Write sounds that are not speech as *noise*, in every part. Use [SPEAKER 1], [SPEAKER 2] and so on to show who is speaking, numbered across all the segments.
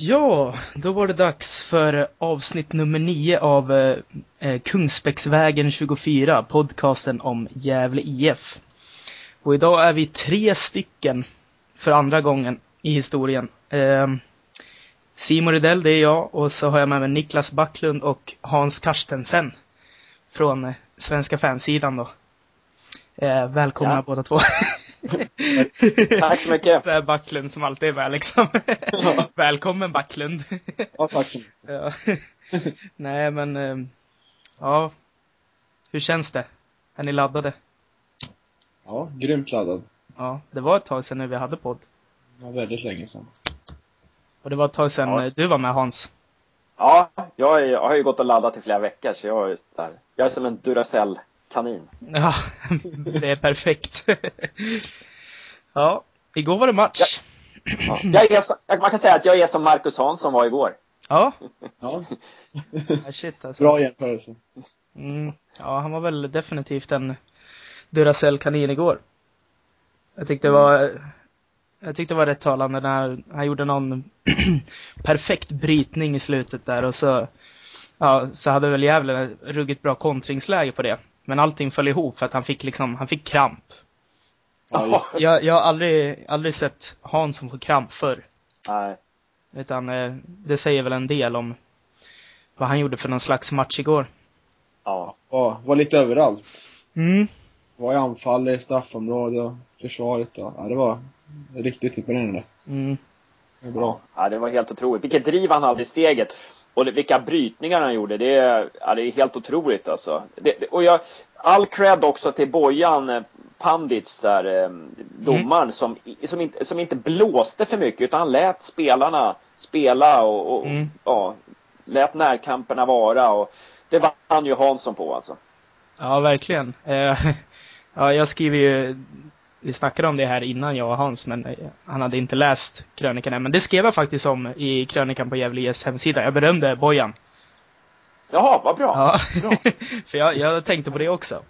[SPEAKER 1] Ja, då var det dags för avsnitt nummer nio av eh, eh Kungsbäcksvägen 24, podcasten om Gävle IF. Och idag är vi tre stycken för andra gången i historien. Eh, Simon Rydell, det är jag, och så har jag med mig Niklas Backlund och Hans Karstensen från eh, Svenska fansidan då. Eh, välkomna ja. båda två. *laughs*
[SPEAKER 2] tack så mycket.
[SPEAKER 1] Så här Backlund som alltid är med liksom. Ja. Välkommen Backlund.
[SPEAKER 3] ja, tack så mycket.
[SPEAKER 1] Ja. Nej, men eh, ja. Hur känns det? Är ni laddade?
[SPEAKER 3] Ja, grymt laddad.
[SPEAKER 1] Ja, det var ett tag sedan nu vi hade podd.
[SPEAKER 3] Ja, väldigt länge sedan.
[SPEAKER 1] Och det var ett tag sedan ja. du var med Hans.
[SPEAKER 2] Ja, jag, är, jag har ju gått och laddat i flera veckor så jag är, där, jag är som en Duracell-kanin.
[SPEAKER 1] Ja, *laughs* det är perfekt. *laughs* ja, igår var det match.
[SPEAKER 2] Ja. Jag är så, man kan säga att jag är som Marcus Hansson var igår.
[SPEAKER 1] Ja.
[SPEAKER 3] ja.
[SPEAKER 1] shit, alltså.
[SPEAKER 3] Bra jämförelse.
[SPEAKER 1] Mm, ja, han var väl definitivt en Duracell-kanin igår. Jag tyckte det var jag tyckte det var rätt talande när han gjorde någon *clears throat* perfekt brytning i slutet där och så, ja, så hade väl Gävle ruggigt bra kontringsläge på det. Men allting föll ihop för att han fick liksom, han fick kramp. Ja, jag, jag har aldrig, aldrig sett Hansson få kramp förr.
[SPEAKER 2] Nej.
[SPEAKER 1] Utan eh, det säger väl en del om vad han gjorde för någon slags match igår.
[SPEAKER 3] Ja. Ja, var lite överallt.
[SPEAKER 1] Mm.
[SPEAKER 3] Var i anfall, i straffområde och försvaret och, ja det var riktigt imponerande.
[SPEAKER 1] Mm.
[SPEAKER 3] Det är bra.
[SPEAKER 2] Ja, det var helt otroligt. Vilket driv han hade i steget. Och vilka brytningar han gjorde. Det är, ja, det är helt otroligt alltså. Det, och jag, all cred också till Bojan eh, Pandic där, eh, domaren, mm. som, som, inte, som inte blåste för mycket utan han lät spelarna spela och, och mm. ja, lät närkamperna vara. Och det vann ju Hansson på alltså.
[SPEAKER 1] Ja, verkligen. Eh, *laughs* ja, jag skriver ju vi snackade om det här innan jag och Hans, men eh, han hade inte läst krönikan än. Men det skrev jag faktiskt om i krönikan på Gävle IS hemsida. Jag berömde Bojan.
[SPEAKER 2] Jaha, vad bra.
[SPEAKER 1] Ja, bra. *laughs* för jag, jag tänkte på det också.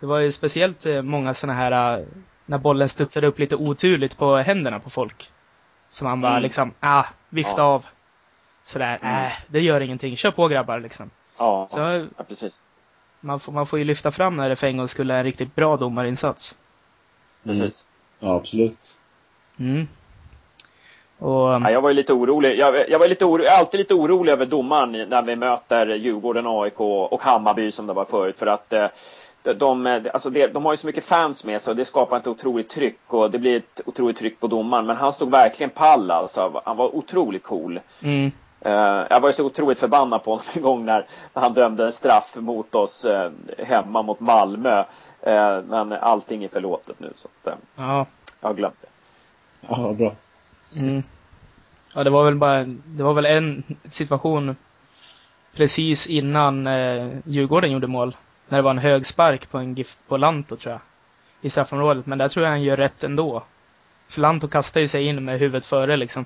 [SPEAKER 1] Det var ju speciellt eh, många sådana här, eh, när bollen studsade upp lite oturligt på händerna på folk. Som han bara mm. liksom, ah, vifta ja. av. Sådär, mm. äh, det gör ingenting. Kör på grabbar liksom.
[SPEAKER 2] Ja, Så, ja precis.
[SPEAKER 1] Man får, man får ju lyfta fram när det för en gång skulle en riktigt bra domarinsats.
[SPEAKER 2] Precis. Mm.
[SPEAKER 3] Ja, absolut.
[SPEAKER 1] Mm. Och,
[SPEAKER 2] ja, jag var ju lite orolig. Jag, jag var lite orolig, jag är alltid lite orolig över domaren när vi möter Djurgården, AIK och Hammarby som det var förut. För att eh, de, de, alltså det, de har ju så mycket fans med sig och det skapar ett otroligt tryck och det blir ett otroligt tryck på domaren. Men han stod verkligen pall alltså. Han var otroligt cool.
[SPEAKER 1] Mm.
[SPEAKER 2] Uh, jag var ju så otroligt förbannad på honom *laughs* en gång när, han dömde en straff mot oss uh, hemma mot Malmö. Uh, men allting är förlåtet nu så att,
[SPEAKER 1] ja.
[SPEAKER 2] jag har glömt det.
[SPEAKER 3] Ja, bra.
[SPEAKER 1] Mm. Ja, det var väl bara, det var väl en situation precis innan eh, Djurgården gjorde mål. När det var en hög spark på en GIF på Lanto tror jag. I straffområdet, men där tror jag han gör rätt ändå. För Lanto kastar ju sig in med huvudet före liksom.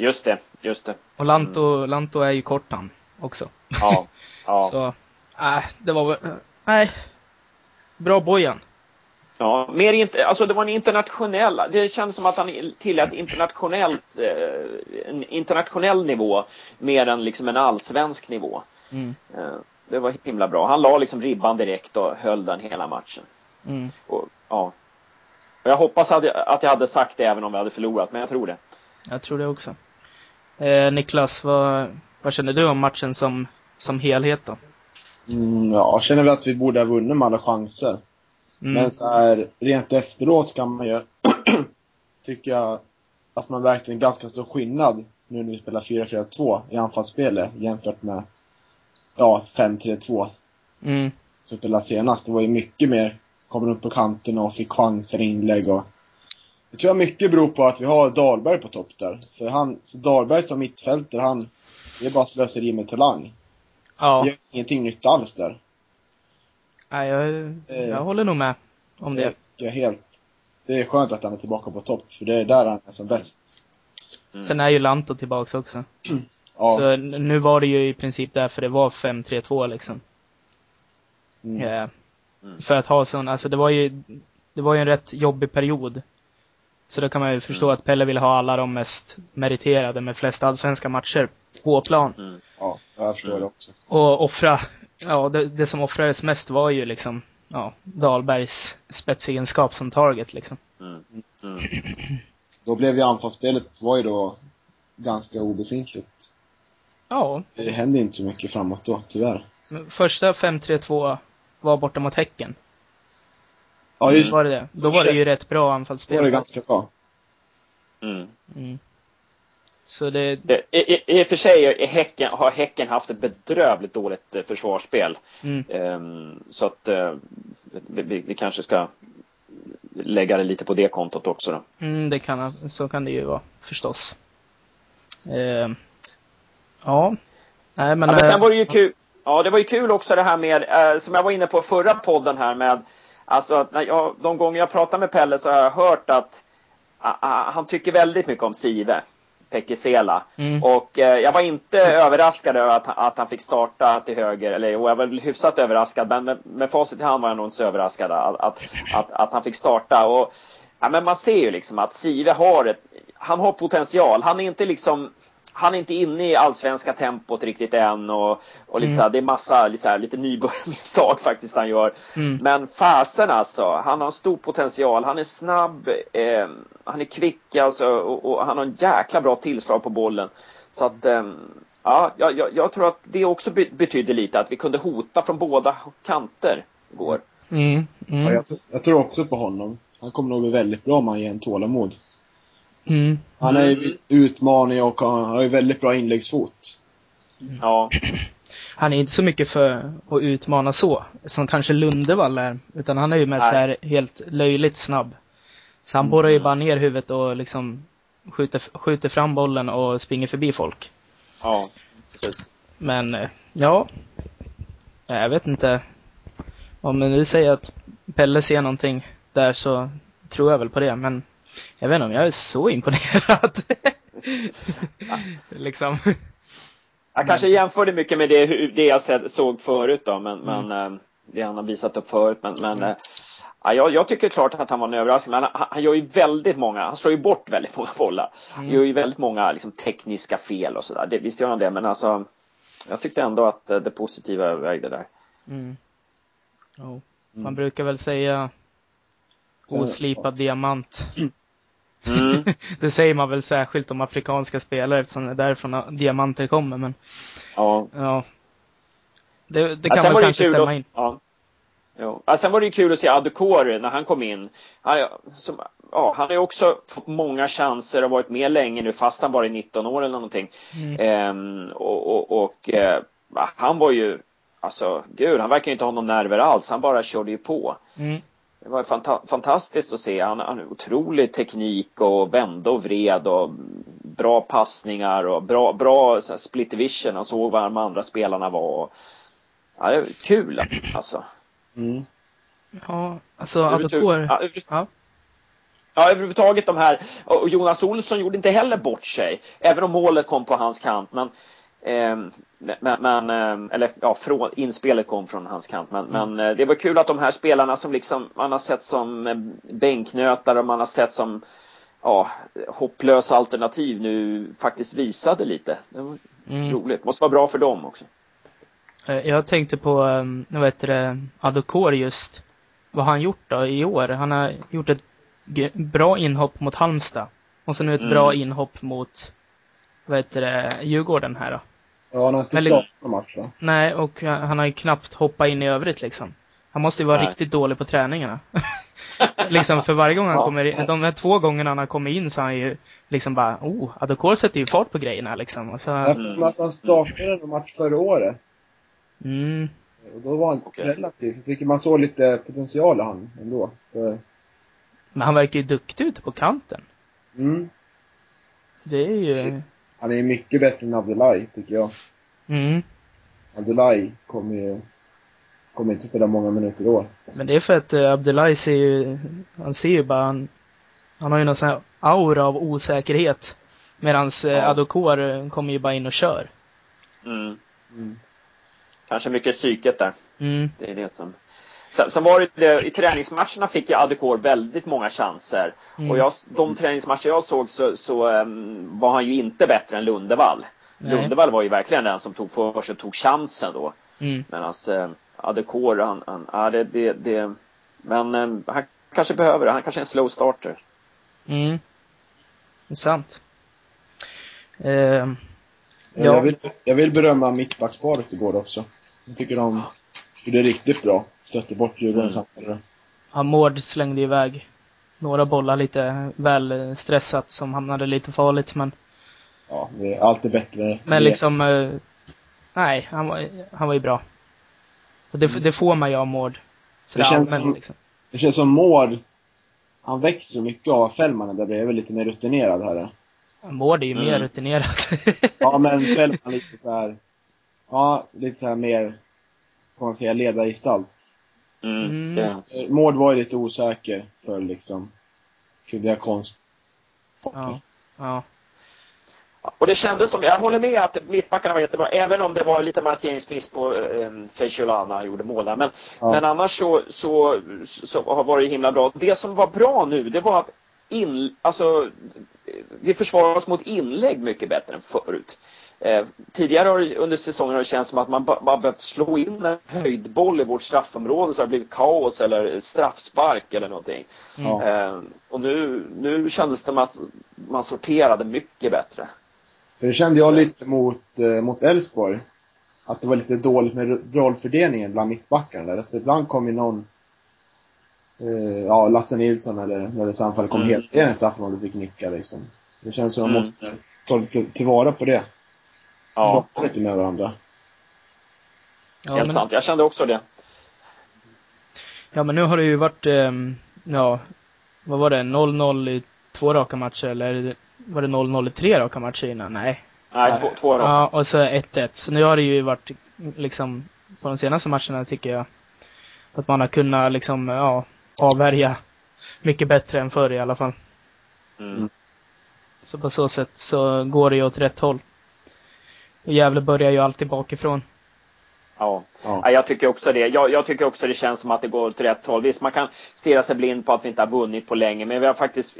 [SPEAKER 2] Just det, just det.
[SPEAKER 1] Och Lanto, mm. Lanto är ju kort han också.
[SPEAKER 2] Ja. ja. *laughs*
[SPEAKER 1] Så, äh, det var väl, nej. Bra Bojan.
[SPEAKER 2] Ja, mer inte, alltså det var en internationell, det kändes som att han tillät internationellt, eh, en internationell nivå mer än liksom en allsvensk nivå.
[SPEAKER 1] Mm.
[SPEAKER 2] Eh, det var himla bra. Han la liksom ribban direkt och höll den hela matchen.
[SPEAKER 1] Mm.
[SPEAKER 2] Och, ja. Och jag hoppas att jag, att jag hade sagt det även om vi hade förlorat, men jag tror det.
[SPEAKER 1] Jag tror det också. Eh, Niklas, vad, vad känner du om matchen som, som helhet då?
[SPEAKER 3] Mm, ja, jag känner väl att vi borde ha vunnit med alla chanser. Mm. Men så här, rent efteråt kan man ju *clears throat* tycka att man verkligen ganska stor skillnad nu när vi spelar 4-4-2 i anfallsspelet jämfört med ja, 5-3-2.
[SPEAKER 1] Mm.
[SPEAKER 3] Som spelade senast. Det var ju mycket mer, kommer upp på kanten och fick chanser inlägg och det tror jag mycket beror på att vi har Dahlberg på topp där. För han, så Dahlberg som mittfältare, han, det är bara slöseri med talang.
[SPEAKER 1] Ja.
[SPEAKER 3] Gör ingenting nytt alls där.
[SPEAKER 1] Nej, jag, jag eh, håller nog med om det.
[SPEAKER 3] Jag helt, det är skönt att han är tillbaka på topp, för det är där han är som bäst.
[SPEAKER 1] Mm. Sen är ju Lanto tillbaks också. *clears throat* ja. Så nu var det ju i princip därför det var 5-3-2 liksom.
[SPEAKER 3] Mm.
[SPEAKER 1] Yeah. Mm. För att ha sån, alltså det var ju, det var ju en rätt jobbig period Så då kan man ju förstå mm. att Pelle vill ha alla de mest meriterade med flest allsvenska matcher på plan.
[SPEAKER 3] Mm. Ja, jag förstår det också.
[SPEAKER 1] Och offra, ja det, det som offrades mest var ju liksom, ja, Dahlbergs spetsegenskap som target liksom. Mm.
[SPEAKER 3] Mm. *clears throat* Då blev ju anfallsspelet, var ju då ganska obefintligt.
[SPEAKER 1] Ja.
[SPEAKER 3] Det hände inte så mycket framåt då, tyvärr.
[SPEAKER 1] Första 5-3-2 var borta mot Häcken.
[SPEAKER 3] Ja, just
[SPEAKER 1] var det det. Då var det ju rätt bra anfallsspel.
[SPEAKER 3] Då var det ganska bra.
[SPEAKER 2] Mm. mm.
[SPEAKER 1] Så det...
[SPEAKER 2] I, i, I och för sig häcken, har Häcken haft ett bedrövligt dåligt eh, försvarsspel. Mm. Um, så att uh, vi, vi, kanske ska lägga det lite på det kontot också då.
[SPEAKER 1] Mm, det kan, så kan det ju vara förstås. Uh, ja. Nej, men,
[SPEAKER 2] ja, men sen var det ju kul. Ja, det var ju kul också det här med, uh, som jag var inne på förra podden här med Alltså när jag, de gånger jag pratar med Pelle så har jag hört att uh, han tycker väldigt mycket om Sive. Pekisela. Mm. Och eh, jag var inte överraskad över att, att han fick starta till höger, eller jag var hyfsat överraskad, men med, med facit i hand var jag nog inte så överraskad att, att, att, att han fick starta. Och, ja, men man ser ju liksom att Sive har ett, han har potential. Han är inte liksom han är inte inne i allsvenska tempot riktigt än och, och liksom, mm. det är massa liksom, lite nybörjarmisstag *laughs* faktiskt han gör. Mm. Men fasen alltså, han har stor potential, han är snabb, eh, han är kvick alltså och, och, han har en jäkla bra tillslag på bollen. Så att eh, ja, jag, jag, tror att det också betydde lite att vi kunde hota från båda kanter igår.
[SPEAKER 1] Mm.
[SPEAKER 3] mm. Ja, jag, jag, tror också på honom. Han kommer nog bli väldigt bra om han ger en tålamod.
[SPEAKER 1] Mm.
[SPEAKER 3] Han är ju utmaning och han har ju väldigt bra inläggsfot.
[SPEAKER 2] Ja.
[SPEAKER 1] Han är inte så mycket för att utmana så, som kanske Lundevall är. Utan han är ju mest så här helt löjligt snabb. Så han mm. borrar ju bara ner huvudet och liksom skjuter, skjuter fram bollen och springer förbi folk.
[SPEAKER 2] Ja, precis.
[SPEAKER 1] Men, eh, ja. Jag vet inte. Om nu säger att Pelle ser någonting där så tror jag väl på det, men jag vet inte om jag är så imponerad. *laughs* liksom.
[SPEAKER 2] Jag kanske jämförde mycket med det, det jag såg förut då, men, mm. men eh, det han har visat upp förut. Men, men eh, ja, jag, tycker klart att han var en överraskning. Men han, han, gör ju väldigt många, han slår ju bort väldigt många bollar. Han mm. gör ju väldigt många liksom, tekniska fel och sådär. Visst gör han det, men alltså jag tyckte ändå att eh, det positiva övervägde där.
[SPEAKER 1] Mm. Oh. Man mm. brukar väl säga oslipad diamant. *clears throat* Mm. *laughs* det säger man väl särskilt om afrikanska spelare eftersom det är därifrån diamanter kommer, men
[SPEAKER 2] ja.
[SPEAKER 1] ja. Det, det kan ja, väl kanske stämma att, in.
[SPEAKER 2] Ja. Jo. Ja, sen var det ju kul att se Adukor när han kom in. Han, som, ja, han har ju också fått många chanser och varit med länge nu fast han bara är 19 år eller någonting. Mm. Ehm, och, och, och eh, han var ju, alltså gud, han verkar inte ha någon nerver alls. Han bara körde ju på.
[SPEAKER 1] Mm.
[SPEAKER 2] Det var fanta fantastiskt att se. Han har otrolig teknik och vände och vred och bra passningar och bra, bra så split vision. Han såg vad de andra spelarna var. Ja, det var kul alltså.
[SPEAKER 3] Mm.
[SPEAKER 1] Ja, alltså Adokor. Ja,
[SPEAKER 2] ja. ja, överhuvudtaget de här. Och Jonas Olsson gjorde inte heller bort sig. Även om målet kom på hans kant. Men Ehm, men, men, ehm, eller ja, från, inspelet kom från hans kant. Men, mm. men eh, det var kul att de här spelarna som liksom man har sett som eh, bänknötare och man har sett som ja, hopplösa alternativ nu faktiskt visade lite. Det var mm. roligt. Måste vara bra för dem också.
[SPEAKER 1] Eh, jag tänkte på, ehm, vad heter det, Adokor just. Vad har han gjort då i år? Han har gjort ett bra inhopp mot Halmstad. Och så nu ett mm. bra inhopp mot, vad heter det, Djurgården här då.
[SPEAKER 3] Ja, han har inte startat någon match va?
[SPEAKER 1] Nej, och han har ju knappt hoppat in i övrigt liksom. Han måste ju vara Nej. riktigt dålig på träningarna. *laughs* liksom för varje gång han ja. kommer in, de här två gångerna han har kommit in så har han ju liksom bara, oh, Adokor sätter ju fart på grejerna liksom. Och så...
[SPEAKER 3] Jag får att han startade en match förra året.
[SPEAKER 1] Mm.
[SPEAKER 3] Och då var han okay. relativt, jag tycker man såg lite potential i han ändå. För...
[SPEAKER 1] Men han verkar ju duktig ute på kanten.
[SPEAKER 3] Mm.
[SPEAKER 1] Det är ju...
[SPEAKER 3] Han är mycket bättre än Abdullahi, tycker jag.
[SPEAKER 1] Mm.
[SPEAKER 3] Abdullahi kommer ju kommer inte spela många minuter då.
[SPEAKER 1] Men det är för att uh, Abdullahi ser ju, han ser ju bara, han, han har ju någon sån här aura av osäkerhet. Medans uh, Adokor uh, kommer ju bara in och kör.
[SPEAKER 2] Mm. Mm. Kanske mycket psyket där.
[SPEAKER 1] Mm.
[SPEAKER 2] Det är det som. Sen, sen var det, i träningsmatcherna fick jag Adekor väldigt många chanser.
[SPEAKER 1] Mm.
[SPEAKER 2] Och jag, de träningsmatcher jag såg så, så um, var han ju inte bättre än Lundevall.
[SPEAKER 1] Nej.
[SPEAKER 2] Lundevall var ju verkligen den som tog för sig och tog chansen då.
[SPEAKER 1] Mm.
[SPEAKER 2] Medan uh, Adekor, han, han, ja, det, det, det men um, han kanske behöver det. Han kanske är en slow starter.
[SPEAKER 1] Mm. Det är sant. Eh,
[SPEAKER 3] Ja.
[SPEAKER 1] Ja.
[SPEAKER 3] Jag, vill, jag vill berömma mittbacksparet igår också. Jag tycker de gjorde riktigt bra. Stötte bort Djurgårdens
[SPEAKER 2] Mm.
[SPEAKER 3] anfallare.
[SPEAKER 1] ja, Mård slängde iväg några bollar lite väl stressat som hamnade lite farligt men,
[SPEAKER 3] Ja, det är alltid bättre.
[SPEAKER 1] men liksom, eh, nej, han var, han var ju bra. Och det, det får man ju av Mård. Så
[SPEAKER 3] Det
[SPEAKER 1] det
[SPEAKER 3] känns
[SPEAKER 1] allmänt
[SPEAKER 3] som-
[SPEAKER 1] liksom.
[SPEAKER 3] Det känns som Mård, han växer så mycket av Fällmanen där bredvid, lite mer rutinerad här.
[SPEAKER 1] Mård är ju mer
[SPEAKER 2] Mm.
[SPEAKER 1] rutinerad. *laughs*
[SPEAKER 3] Ja, men Fällman lite så här. Ja, lite så här mer, vad man säga, ledargestalt.
[SPEAKER 2] Mm.
[SPEAKER 1] Mm.
[SPEAKER 3] Mård var ju lite osäker för liksom, kunde jag konst.
[SPEAKER 1] ja. ja.
[SPEAKER 2] Och det kändes som, jag håller med att mittbackarna var jättebra, även om det var lite markeringsmiss på eh, han gjorde mål där. Men,
[SPEAKER 3] Ja.
[SPEAKER 2] men annars så, så, så har varit det himla bra. Det som var bra nu, det var att in, alltså, vi försvarar oss mot inlägg mycket bättre än förut. Eh, tidigare har under säsongen har det känts som att man bara behövt slå in en höjdboll i vårt straffområde så har det blivit kaos eller straffspark eller någonting.
[SPEAKER 3] Ja.
[SPEAKER 2] Eh, och nu, nu kändes det som att man sorterade mycket bättre.
[SPEAKER 3] För det kände jag lite mot, eh, mot Elfsborg. Att det var lite dåligt med rollfördelningen bland mittbackarna där. Alltså ibland kom ju någon, eh, ja, Lasse Nilsson eller när det samfall kom
[SPEAKER 2] Mm.
[SPEAKER 3] helt i straffområdet och fick nicka liksom. Det känns som att man
[SPEAKER 2] Mm.
[SPEAKER 3] måste ta tillvara på det.
[SPEAKER 2] Ja.
[SPEAKER 3] Prata lite med varandra.
[SPEAKER 1] Ja,
[SPEAKER 2] Helt
[SPEAKER 1] men,
[SPEAKER 2] sant, jag kände också det.
[SPEAKER 1] ja men nu har det ju varit, ehm, ja, vad var det, 0-0 i två raka matcher eller var det 0-0 i tre raka matcher innan? Nej.
[SPEAKER 2] Nej,
[SPEAKER 3] Nej.
[SPEAKER 2] två, två raka.
[SPEAKER 1] Ja, och så 1-1. Så nu har det ju varit liksom, på de senaste matcherna tycker jag, att man har kunnat liksom, ja, avvärja mycket bättre än förr i alla fall.
[SPEAKER 2] Mm.
[SPEAKER 1] Så på så sätt så går det ju åt rätt håll. Och Gävle börjar ju alltid bakifrån.
[SPEAKER 2] Ja.
[SPEAKER 3] Ja.
[SPEAKER 2] Ja, jag tycker också det. Jag, jag tycker också det känns som att det går åt rätt håll. Visst, man kan stirra sig blind på att vi inte har vunnit på länge, men vi har faktiskt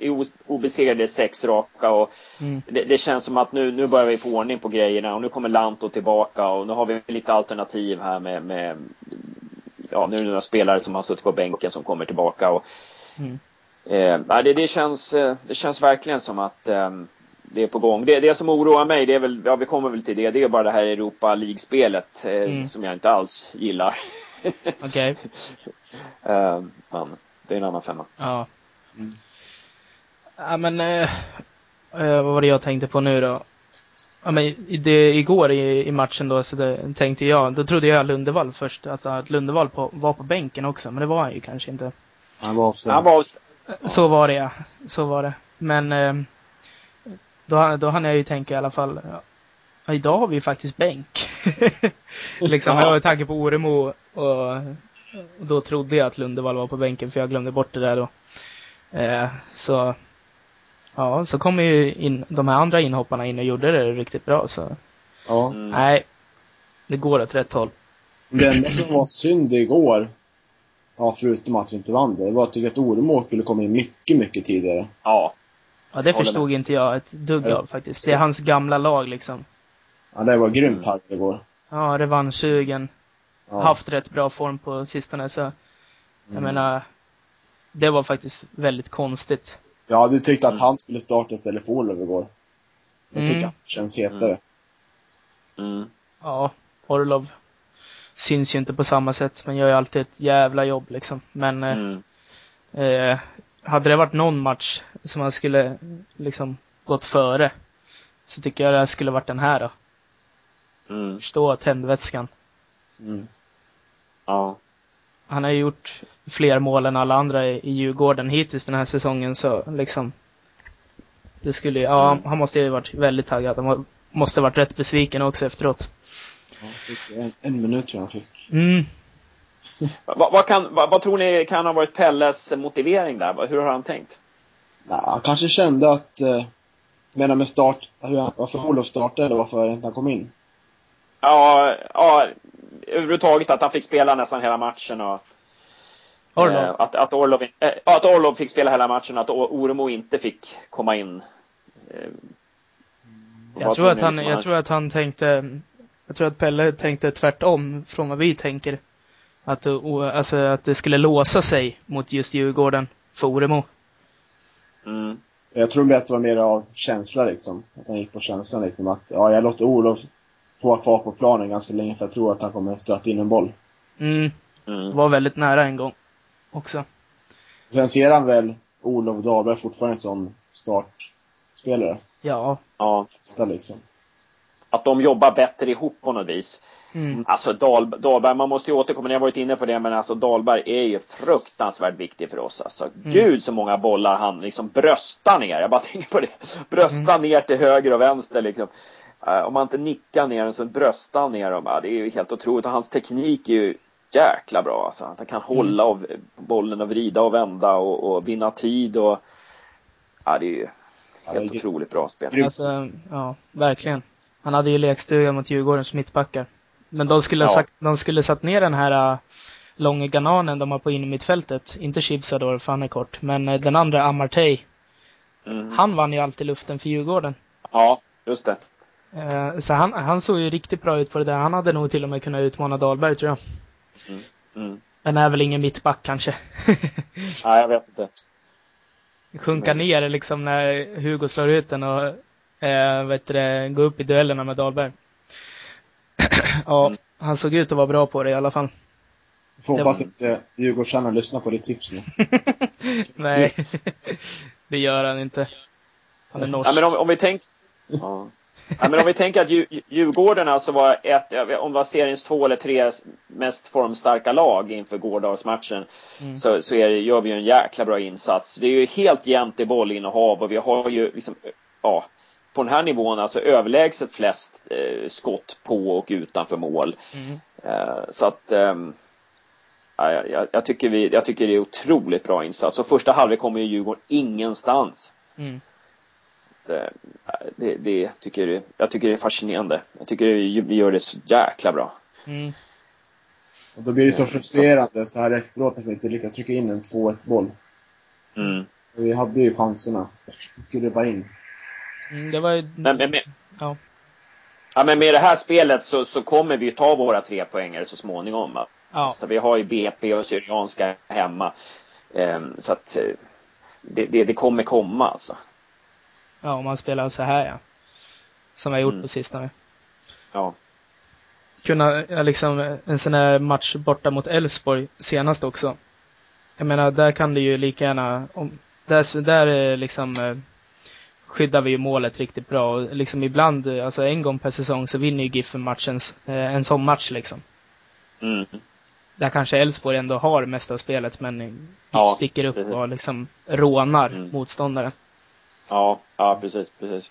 [SPEAKER 2] obesegrade sex raka och
[SPEAKER 1] Mm.
[SPEAKER 2] det, det känns som att nu, nu börjar vi få ordning på grejerna och nu kommer Lanto tillbaka och nu har vi lite alternativ här med, med ja, nu är det några spelare som har suttit på bänken som kommer tillbaka och
[SPEAKER 1] Mm.
[SPEAKER 2] Eh, det, det, känns, eh, det känns verkligen som att eh, det är på gång. Det, det som oroar mig, det är väl, ja vi kommer väl till det, det är bara det här Europa League-spelet eh,
[SPEAKER 1] Mm.
[SPEAKER 2] som jag inte alls gillar. *laughs*
[SPEAKER 1] Okej. *laughs*
[SPEAKER 2] eh, men det är en annan femma.
[SPEAKER 1] Ja.
[SPEAKER 3] Mm.
[SPEAKER 1] Ja men, eh, eh, vad var det jag tänkte på nu då? Ja men det, igår i, i matchen då så det, tänkte jag, då trodde jag Lundevall först, alltså att Lundevall på, var på bänken också, men det var han ju kanske inte.
[SPEAKER 3] Han var avstängd.
[SPEAKER 2] Han var,
[SPEAKER 1] Så var det ja, så var det. Men eh, då, då hann jag ju tänka i alla fall, ja, idag har vi ju faktiskt bänk. *laughs* liksom,
[SPEAKER 2] Ja.
[SPEAKER 1] med tanke på Oremo och, och då trodde jag att Lundevall var på bänken för jag glömde bort det där då. Eh, så, ja, så kom ju in, de här andra inhopparna in och gjorde det riktigt bra så,
[SPEAKER 3] Ja.
[SPEAKER 2] mm,
[SPEAKER 1] nej, det går åt rätt håll.
[SPEAKER 3] Det enda som var synd igår, ja förutom att vi inte vann det, var att jag tycker att Oremo skulle komma in mycket, mycket tidigare.
[SPEAKER 2] ja,
[SPEAKER 1] Ja, det förstod inte jag ett dugg
[SPEAKER 3] Ja.
[SPEAKER 1] av faktiskt. Det är hans gamla lag liksom.
[SPEAKER 3] Ja, det var grymt taggad igår.
[SPEAKER 1] Ja, revanschsugen.
[SPEAKER 3] Ja.
[SPEAKER 1] Haft rätt bra form på sistone så, jag
[SPEAKER 3] Mm.
[SPEAKER 1] menar, det var faktiskt väldigt konstigt.
[SPEAKER 3] Jag hade tyckt att
[SPEAKER 2] Mm.
[SPEAKER 3] han skulle starta istället för Olof igår. Jag tycker
[SPEAKER 1] Mm.
[SPEAKER 3] det känns hetare.
[SPEAKER 2] mm,
[SPEAKER 1] Ja, Orlov syns ju inte på samma sätt, men gör ju alltid ett jävla jobb liksom. Men eh,
[SPEAKER 2] mm,
[SPEAKER 1] eh, hade det varit någon match som man skulle liksom gått före, så tycker jag det skulle varit den här då.
[SPEAKER 2] mm,
[SPEAKER 1] Förstå tändvätskan.
[SPEAKER 3] Mm.
[SPEAKER 2] ja,
[SPEAKER 1] Han har ju gjort fler mål än alla andra i, i Djurgården hittills den här säsongen så liksom. Det skulle, ja,
[SPEAKER 2] Mm.
[SPEAKER 1] han måste ju varit väldigt taggad. Han må- måste varit rätt besviken också efteråt.
[SPEAKER 3] Ja, en, en minut tror jag han fick.
[SPEAKER 1] Mm.
[SPEAKER 2] Vad, vad, kan, vad, vad tror ni kan ha varit Pelles motivering där? Hur har han tänkt?
[SPEAKER 3] Nej, han kanske kände att, eh, menar med start, hur han- varför Olof startade eller varför inte han kom in.
[SPEAKER 2] Ja, ja, överhuvudtaget att han fick spela nästan hela matchen och
[SPEAKER 1] Orlov?
[SPEAKER 2] Eh, att, att, Orlov, eh, att Orlov fick spela hela matchen, att Oremo inte fick komma in. Eh,
[SPEAKER 1] jag tror, att han, jag tror att han tänkte, jag tror att Pelle tänkte tvärtom från vad vi tänker. Att, alltså, att det skulle låsa sig mot just Djurgården för Oremo.
[SPEAKER 2] Mm.
[SPEAKER 3] Jag tror att det var mer av känsla liksom. Att han gick på känslan liksom. Att ja, jag låter Olof få vara kvar på planen ganska länge för jag tror att han kommer stöta in en boll.
[SPEAKER 1] Mm. mm. Var väldigt nära en gång också.
[SPEAKER 3] Sen ser han väl Olof Dahlberg fortfarande som startspelare?
[SPEAKER 1] Ja.
[SPEAKER 2] Ja.
[SPEAKER 3] Fasta liksom.
[SPEAKER 2] Att de jobbar bättre ihop på något vis.
[SPEAKER 1] Mm.
[SPEAKER 2] Alltså Dahl, Dahlberg, man måste ju återkomma, ni har varit inne på det, men alltså Dahlberg är ju fruktansvärt viktig för oss. Alltså mm. gud så många bollar han liksom bröstar ner. Jag bara *laughs* tänker på det. Bröstar mm. ner till höger och vänster liksom. Uh, om man inte nickar ner den så bröstar han ner dem. Uh, det är ju helt otroligt. Och hans teknik är ju jäkla bra alltså. Han kan hålla mm. av bollen och vrida och vända och, och vinna tid och ja, det är ju helt ja, otroligt bra spel.
[SPEAKER 1] Alltså, ja, verkligen. Han hade ju lekstuga mot Djurgårdens mittbackar. Men de skulle, ja. sagt, de skulle satt ner den här uh, långa gananen de har på innermittfältet. Inte Chibsador, för han är kort. Men uh, den andra, Amartey. Mm. Han vann ju alltid luften för Djurgården.
[SPEAKER 2] Ja, just det.
[SPEAKER 1] Uh, så han, han såg ju riktigt bra ut på det där. Han hade nog till och med kunnat utmana Dahlberg, tror jag.
[SPEAKER 2] Mm. Mm.
[SPEAKER 1] Men är väl ingen mittback kanske. *laughs*
[SPEAKER 2] Nej, jag vet inte.
[SPEAKER 1] Sjunka ner liksom när Hugo slår ut den och eh, vet det, gå upp i duellerna med Dahlberg. Ja, mm. han såg ut att vara bra på det i alla fall.
[SPEAKER 3] Får hoppas att eh, Djurgårdsstjärnan lyssnar på ditt tips nu. *laughs*
[SPEAKER 1] Nej, *laughs* det gör han inte. Han är norsk.
[SPEAKER 2] Ja, men om, om vi tänker... *laughs* Ja. Ja, men om vi tänker att Djurgården alltså var ett, om det var seriens två eller tre mest formstarka lag inför gårdagsmatchen mm. så, så är gör vi ju en jäkla bra insats. Det är ju helt jämnt i bollinnehav och vi har ju liksom, ja, på den här nivån alltså överlägset flest eh, skott på och utanför mål.
[SPEAKER 1] Mm.
[SPEAKER 2] Eh, så att eh, ja, jag, jag, tycker vi, jag tycker det är otroligt bra insats. Och första halvlek kommer ju Djurgården ingenstans.
[SPEAKER 1] Mm.
[SPEAKER 2] Det, det, det, tycker, jag tycker det är fascinerande. Jag tycker vi gör det så jäkla bra.
[SPEAKER 1] Mm.
[SPEAKER 3] Och då blir det så frustrerande så här efteråt att vi inte lyckas trycka in en 2-1 boll.
[SPEAKER 2] Mm.
[SPEAKER 3] Vi hade ju chanserna. Skulle bara in.
[SPEAKER 1] Mm, det var ju...
[SPEAKER 2] Men, men, men,
[SPEAKER 1] ja.
[SPEAKER 2] ja. men med det här spelet så, så kommer vi ta våra tre poängare så småningom. Va?
[SPEAKER 1] Ja.
[SPEAKER 2] Så vi har ju BP och Syrianska hemma. Um, så att eh, det, det, det, kommer komma alltså.
[SPEAKER 1] Ja, om man spelar så här ja. Som vi har gjort mm. på sistone.
[SPEAKER 2] Ja.
[SPEAKER 1] Kunna, liksom, en sån här match borta mot Elfsborg senast också. Jag menar, där kan det ju lika gärna, om, där, där liksom eh, skyddar vi ju målet riktigt bra. Och liksom ibland, alltså en gång per säsong så vinner ju Giffen matchen, eh, en sån match liksom.
[SPEAKER 2] Mm.
[SPEAKER 1] Där kanske Elfsborg ändå har mest av spelet men ja, sticker upp precis. och liksom rånar mm. motståndaren.
[SPEAKER 2] Ja, ja precis, precis.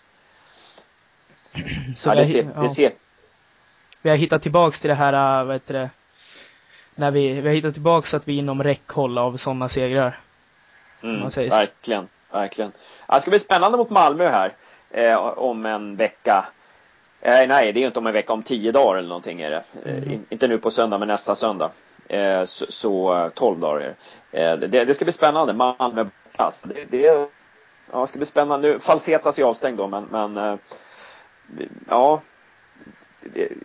[SPEAKER 2] Så ja, det, ser, ja. det ser.
[SPEAKER 1] Vi har hittat tillbaks till det här, vad heter det, när vi, vi har hittat tillbaks så att vi är inom räckhåll av sådana segrar.
[SPEAKER 2] Mm, verkligen, verkligen. Det ska bli spännande mot Malmö här eh, om en vecka. Eh, nej, det är ju inte om en vecka, om tio dagar eller någonting är det. Eh, mm. inte nu på söndag, men nästa söndag. Eh, så, så 12 dagar är det. det. Det ska bli spännande. Malmö, alltså, det, det ja, ska bli spännande. Nu, Falsetas är avstängd då, men, men eh, ja.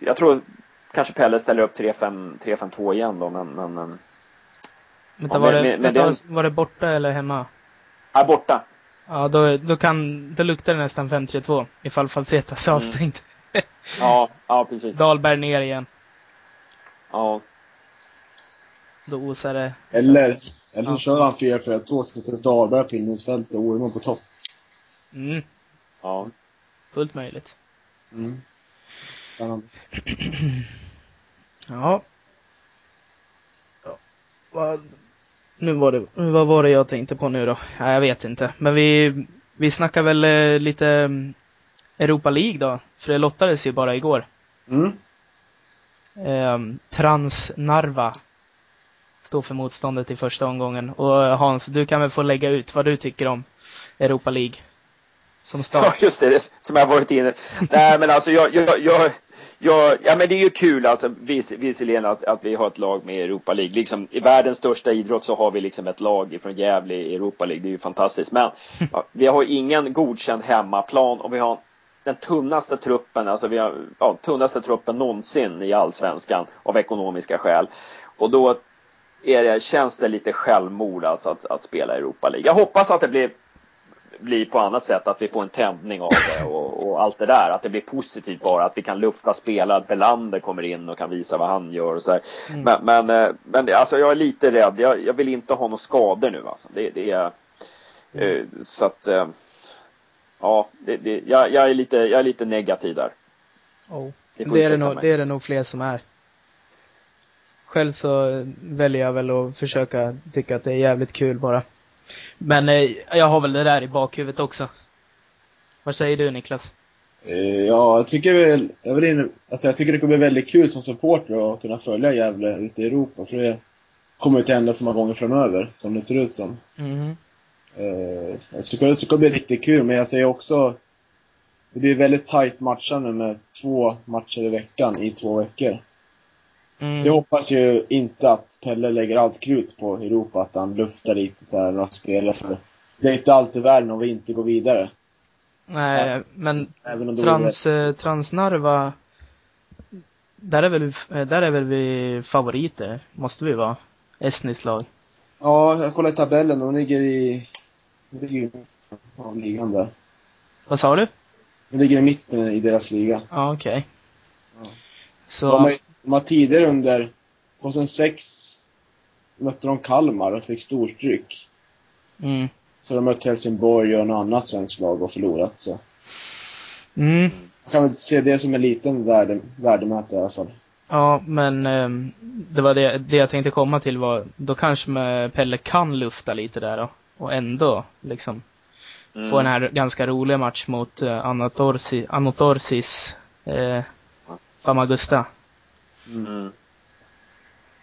[SPEAKER 2] Jag tror kanske Pelle ställer upp 3-5-2 igen då, men, men
[SPEAKER 1] Vänta, ja, var, det, med, med den... var det borta eller hemma?
[SPEAKER 2] Ja, borta.
[SPEAKER 1] Ja, då, då, kan, då luktar det nästan 5-3-2 ifall Falsetas är mm. avstängd. *laughs*
[SPEAKER 2] ja, ja precis.
[SPEAKER 1] Dahlberg ner igen.
[SPEAKER 2] Ja.
[SPEAKER 1] Då osar det.
[SPEAKER 3] Eller eller så kör han 4-4-2, sätter Dahlberg på innermittfältet och Ormond på topp.
[SPEAKER 1] Mm.
[SPEAKER 2] Ja.
[SPEAKER 1] Fullt möjligt.
[SPEAKER 3] Mm. Spännande. *clears throat*
[SPEAKER 1] ja. ja. Nu var det, vad var det jag tänkte på nu då? Ja, jag vet inte. Men vi, vi snackar väl eh, lite mm, Europa League då? För det lottades ju bara igår.
[SPEAKER 3] Mm.
[SPEAKER 1] Eh, Transnarva stå för motståndet i första omgången. Och Hans, du kan väl få lägga ut vad du tycker om Europa League? Som *laughs* start.
[SPEAKER 2] Ja, just det, som jag varit inne Nej, men alltså jag, jag, jag, jag, ja men det är ju kul alltså vis, visserligen att, att vi har ett lag med Europa League. Liksom, I världens största idrott så har vi liksom ett lag från Gävle i Europa League. Det är ju fantastiskt. Men ja, vi har ingen godkänd hemmaplan och vi har den tunnaste truppen, alltså vi har ja, tunnaste truppen någonsin i allsvenskan av ekonomiska skäl. Och då är det, känns det lite självmord alltså att, att spela Europa League. Jag hoppas att det blir bli på annat sätt, att vi får en tändning av det och, och, allt det där. Att det blir positivt bara, att vi kan lufta spelare, att Belander kommer in och kan visa vad han gör och så mm. Men, men, eh, men alltså jag är lite rädd. Jag, jag vill inte ha några skador nu alltså. Det, det är, mm. så att, eh, ja, det, det, jag, jag, är lite, jag är lite negativ där.
[SPEAKER 1] Oh. Det, det, är det, nog, det är det nog fler som är. Själv så väljer jag väl att försöka tycka att det är jävligt kul bara. Men eh, jag har väl det där i bakhuvudet också. Vad säger du Niklas?
[SPEAKER 3] Eh, ja, jag tycker väl, jag vill in, alltså jag tycker det kommer bli väldigt kul som supporter att kunna följa Gävle ute i Europa. För det kommer inte hända så många gånger framöver, som det ser ut som. Mm. Jag tycker det kommer bli riktigt kul, men jag säger också det blir väldigt tight matchande med två matcher i veckan i två veckor. Mm. Så jag hoppas ju inte att Pelle lägger allt krut på Europa, att han luftar lite så här några spelare för det är inte alltid världen om vi inte går vidare.
[SPEAKER 1] Nej, ja. men trans, eh, Transnarva, där är, väl, eh, där är väl vi favoriter, måste vi vara? Estnisk lag.
[SPEAKER 3] Ja, jag kollar i tabellen, de ligger i, de ligger i av ligan där.
[SPEAKER 1] Vad sa du?
[SPEAKER 3] De ligger i mitten i deras liga.
[SPEAKER 1] Ja, okej. Okay. Ja.
[SPEAKER 3] Så... De har, de har tidigare under 2006 mötte de Kalmar och fick storstryk. Mm. Så de mötte Helsingborg och något annat svenskt lag och förlorat så. Mm. Man kan väl se det som en liten värde, värdemätare i alla fall.
[SPEAKER 1] Ja, men eh, det var det, det jag tänkte komma till var, då kanske med Pelle kan lufta lite där då. Och ändå liksom mm. få den här ganska roliga match mot eh, Anatorsi, Anotorsis eh, Famagusta. Mm.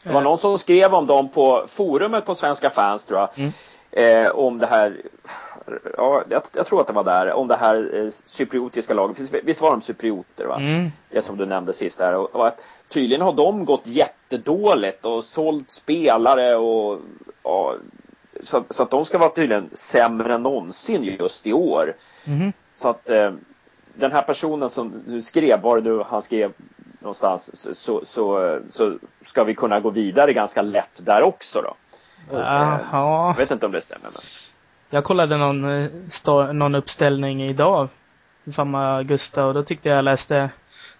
[SPEAKER 2] Det var någon som skrev om dem på forumet på Svenska fans tror jag. Mm. Eh, om det här, ja, jag, jag, tror att det var där, om det här eh, cypriotiska laget. Visst, visst var de cyprioter va? Mm. Det som du nämnde sist där. Och, och, att tydligen har de gått jättedåligt och sålt spelare och ja, så, så, att de ska vara tydligen sämre än någonsin just i år. Mm. Så att eh, den här personen som du skrev, var det du han skrev någonstans, så, så, så ska vi kunna gå vidare ganska lätt där också då.
[SPEAKER 1] Ja,
[SPEAKER 2] jag vet inte om det stämmer. Men...
[SPEAKER 1] Jag kollade någon, eh, någon uppställning idag, Famma Gusta, och då tyckte jag läste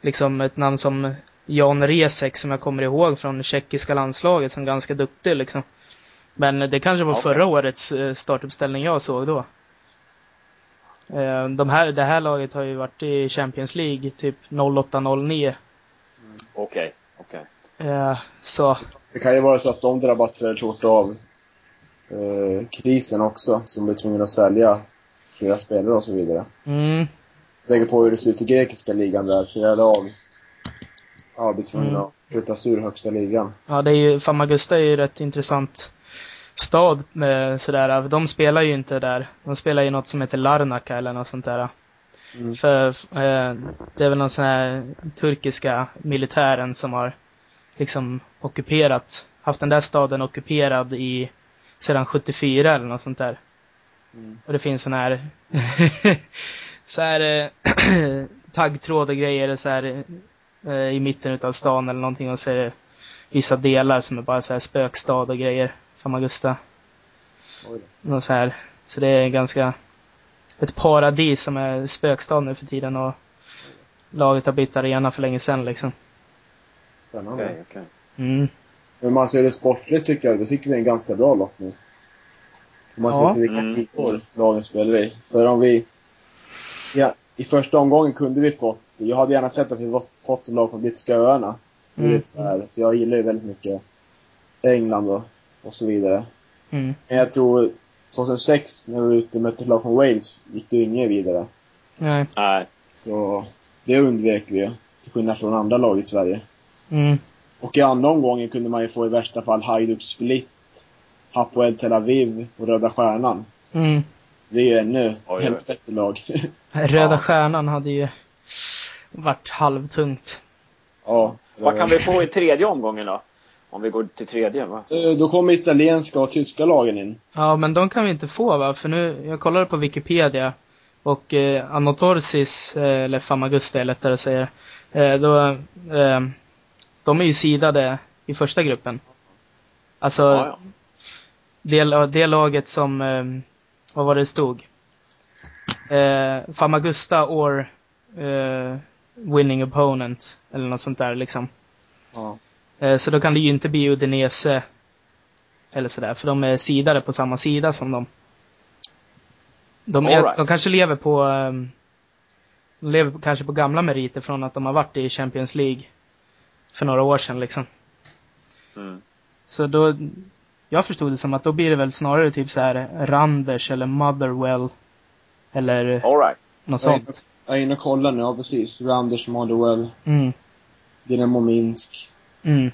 [SPEAKER 1] liksom ett namn som Jan Resek som jag kommer ihåg från tjeckiska landslaget som ganska duktig liksom. Men det kanske var okay. förra årets eh, startuppställning jag såg då. Eh, de här, det här laget har ju varit i Champions League typ 08-09
[SPEAKER 2] Okej, okej.
[SPEAKER 1] Okay. så.
[SPEAKER 3] Det kan ju vara så att de drabbas väldigt hårt av eh, krisen också, som blir tvungna att sälja flera spelare och så vidare. Mm. Tänker på hur det ser ut i grekiska ligan där, flera lag ja, blir tvungna mm. att flyttas ur högsta ligan.
[SPEAKER 1] Ja, det är ju, Famagusta är ju rätt intressant stad med sådär, de spelar ju inte där. De spelar ju något som heter Larnaca eller något sånt där. Mm. För eh, det är väl någon sån här turkiska militären som har liksom ockuperat, haft den där staden ockuperad i sedan 74 eller något sånt där. Mm. Och det finns sån här *laughs* så här eh, *clears throat* taggtråd och grejer så här eh, i mitten utav stan eller någonting och så är det vissa delar som är bara så här spökstad och grejer. Famagusta. Något så här. Så det är ganska ett paradis som är spökstad nu för tiden och laget har bytt arena för länge sedan liksom.
[SPEAKER 3] Spännande. Okay, okay. Mm. Men man ser det sportligt tycker jag, då tycker vi är en ganska bra lottning. Om man ja. ser till vilka mm. nivåer lagen spelar i. För om vi... Ja, I första omgången kunde vi fått, jag hade gärna sett att vi fått en lag från brittiska öarna. Mm. Så här, för jag gillar ju väldigt mycket England och, och så vidare. Mm. Men jag tror 2006 när vi var ute och mötte lag från Wales gick det inget vidare.
[SPEAKER 1] Nej.
[SPEAKER 2] Nej.
[SPEAKER 3] Så det undvek vi Till skillnad från andra lag i Sverige. Mm. Och i andra omgången kunde man ju få i värsta fall Hajduk Split, Hapoel Tel Aviv och Röda Stjärnan. Mm. Det är ju ännu
[SPEAKER 2] Oj, oj.
[SPEAKER 3] bättre lag. *laughs*
[SPEAKER 1] Röda
[SPEAKER 2] Ja.
[SPEAKER 1] Stjärnan hade ju varit halvtungt.
[SPEAKER 3] ja.
[SPEAKER 2] Vad kan vi få i tredje omgången då? Om vi går till tredje, va?
[SPEAKER 3] Eh, Då kommer italienska och tyska lagen in.
[SPEAKER 1] Ja, men de kan vi inte få va? För nu, jag kollade på Wikipedia och eh, Anotorsis, eh, eller Famagusta är lättare att säga, eh, då, eh, de är ju sidade i första gruppen. Alltså,
[SPEAKER 2] Ja, ja.
[SPEAKER 1] Det, det laget som, eh, vad var det det stod? Eh, Famagusta or eh, winning opponent, eller något sånt där liksom.
[SPEAKER 3] Ja.
[SPEAKER 1] Eh, så då kan det ju inte bli Udinese eller sådär, för de är sidade på samma sida som dem. De, är,
[SPEAKER 2] right.
[SPEAKER 1] de kanske lever på, ehm, de lever kanske på gamla meriter från att de har varit i Champions League för några år sedan liksom.
[SPEAKER 2] Mm.
[SPEAKER 1] Så då, jag förstod det som att då blir det väl snarare typ så här Randers eller Motherwell. Eller
[SPEAKER 2] All right.
[SPEAKER 1] något sånt.
[SPEAKER 3] jag är inne och kollar nu, ja precis. Randers, Motherwell,
[SPEAKER 1] Mm,
[SPEAKER 3] Dynamo Minsk.
[SPEAKER 1] Mm.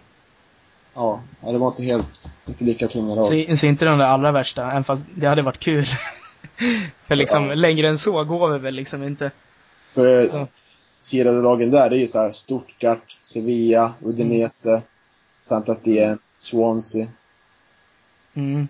[SPEAKER 3] Ja, det var inte helt, inte lika tunga.
[SPEAKER 1] Så, så inte de där allra värsta, även fast det hade varit kul. *laughs* För liksom,
[SPEAKER 3] Ja.
[SPEAKER 1] längre än så går vi väl liksom inte.
[SPEAKER 3] För
[SPEAKER 1] Så.
[SPEAKER 3] lagen där, det är ju så här Stuttgart, Sevilla, Udinese, Saint Etienne, Swansea.
[SPEAKER 1] Mm.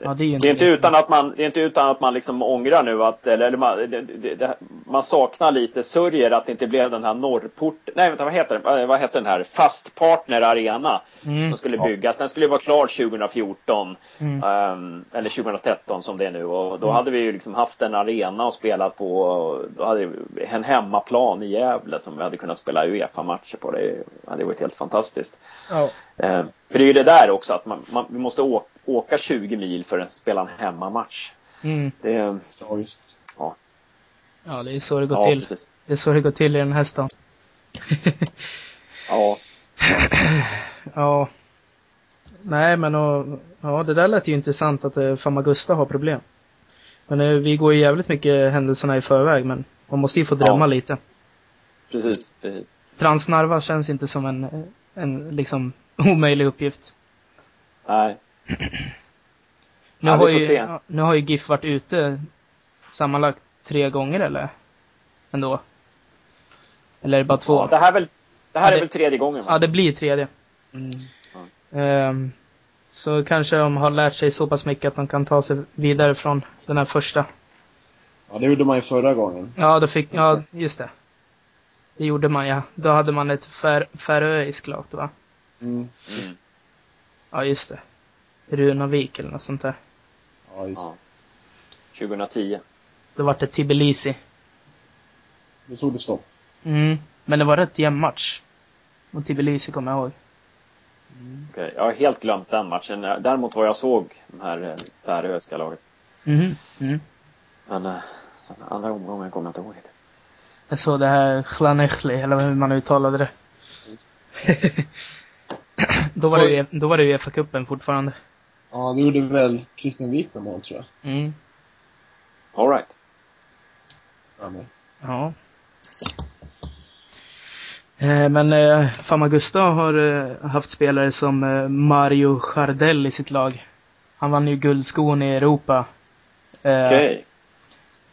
[SPEAKER 1] Ja, det är
[SPEAKER 2] Det
[SPEAKER 1] inte
[SPEAKER 2] är inte utan att man, det är inte utan att man liksom ångrar nu att, eller, eller man, det, det, man saknar lite, sörjer att det inte blev den här norrport, nej vänta vad heter den, Vad- heter den här, Fast Partner Arena
[SPEAKER 1] Mm.
[SPEAKER 2] som skulle byggas. Den skulle vara klar 2014,
[SPEAKER 1] Mm.
[SPEAKER 2] ehm, eller 2013 som det är nu och då
[SPEAKER 1] Mm.
[SPEAKER 2] hade vi ju liksom haft en arena och spelat på, och då hade vi en hemmaplan i Gävle som vi hade kunnat spela Uefa-matcher på. Det hade varit helt fantastiskt.
[SPEAKER 1] Ja.
[SPEAKER 2] Eh, för det är ju det där också att man, man, vi måste å, åka 20 mil för att spela en hemmamatch.
[SPEAKER 1] Mm.
[SPEAKER 2] Det, är-
[SPEAKER 3] Ja, just.
[SPEAKER 1] ja, det är så det går
[SPEAKER 2] ja,
[SPEAKER 1] till.
[SPEAKER 2] precis.
[SPEAKER 1] Det är så det går till i den här stan.
[SPEAKER 2] Ja,
[SPEAKER 1] ja. Nej, men och, ja, det där lät ju intressant att eh, Famagusta har problem. Men eh, vi går ju jävligt mycket händelserna i förväg, men man måste ju få drömma
[SPEAKER 2] Ja.
[SPEAKER 1] lite.
[SPEAKER 2] precis. precis.
[SPEAKER 1] Transnarva känns inte som en, en liksom omöjlig uppgift.
[SPEAKER 2] Nej, *clears throat*
[SPEAKER 1] Nu,
[SPEAKER 2] Ja,
[SPEAKER 1] har ju, nu har ju GIF varit ute sammanlagt tre gånger eller? Ändå. Eller är det bara två?
[SPEAKER 2] ja, det här, är väl, det här
[SPEAKER 1] Ja, det-
[SPEAKER 2] är väl tredje gången va?
[SPEAKER 1] Ja, det blir tredje.
[SPEAKER 3] Mm.
[SPEAKER 1] Ehm, så kanske de har lärt sig så pass mycket att de kan ta sig vidare från den här första.
[SPEAKER 3] Ja, det gjorde man ju förra gången.
[SPEAKER 1] Ja, då fick, ja, just det. Det gjorde man ja. Då hade man ett fär, färöiskt lag va?
[SPEAKER 3] Mm.
[SPEAKER 2] Mm.
[SPEAKER 1] Ja, just det. Runavik eller något sånt där.
[SPEAKER 3] Ja, just.
[SPEAKER 2] Ja. 2010.
[SPEAKER 1] Då var det Tbilisi.
[SPEAKER 3] Då tog det stopp.
[SPEAKER 1] Mm. Men det var rätt jämn match. Och Tbilisi kommer jag ihåg.
[SPEAKER 2] Okej, Jag har helt glömt den matchen. Däremot vad jag såg de här eh, färöiska laget.
[SPEAKER 1] Mhm. Mm.
[SPEAKER 2] Men eh, sen andra omgången kommer jag inte ihåg. det.
[SPEAKER 1] Jag såg det här Chlanechli, eller hur man uttalade det. *laughs* då var det då var det ju Uefa-cupen fortfarande.
[SPEAKER 3] Ja, det gjorde väl Christian Wikman mål, tror jag.
[SPEAKER 1] Mm.
[SPEAKER 2] All right.
[SPEAKER 3] Ja, men.
[SPEAKER 1] Eh, Men eh, Famagusta har eh, haft spelare som eh, Mario Jardel i sitt lag. Han vann ju guldskon i Europa. Eh,
[SPEAKER 2] Okej.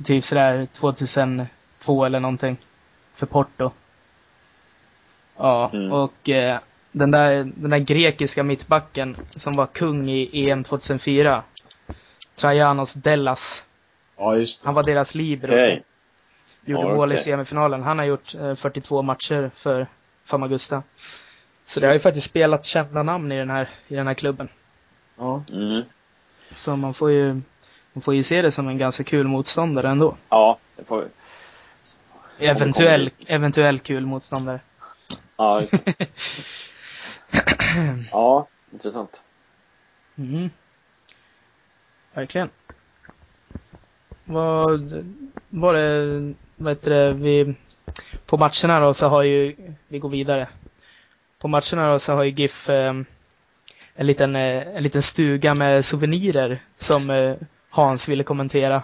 [SPEAKER 1] Typ sådär 2002 eller någonting. För Porto. Ja,
[SPEAKER 2] Mm.
[SPEAKER 1] och eh, den, där, den där grekiska mittbacken som var kung i EM 2004. Trajanos Dellas.
[SPEAKER 3] Ja, just det.
[SPEAKER 1] Han var deras libero.
[SPEAKER 2] Okej.
[SPEAKER 1] Gjorde
[SPEAKER 2] Ja,
[SPEAKER 1] mål i
[SPEAKER 2] okej.
[SPEAKER 1] semifinalen. Han har gjort eh, 42 matcher för Famagusta. Så det har ju faktiskt spelat kända namn i den här, i den här klubben.
[SPEAKER 3] Ja.
[SPEAKER 2] Mm.
[SPEAKER 1] Så man får ju, man får ju se det som en ganska kul motståndare ändå.
[SPEAKER 2] Ja, det får vi.
[SPEAKER 1] Eventuell, eventuell kul motståndare.
[SPEAKER 2] Ja, just det. *laughs* *clears throat* Ja, intressant.
[SPEAKER 1] Mm. Verkligen. Vad var det, vad heter det, vi, på matcherna då så har ju, vi går vidare. På matcherna då så har ju GIF eh, en liten, eh, en liten stuga med souvenirer som eh, Hans ville kommentera.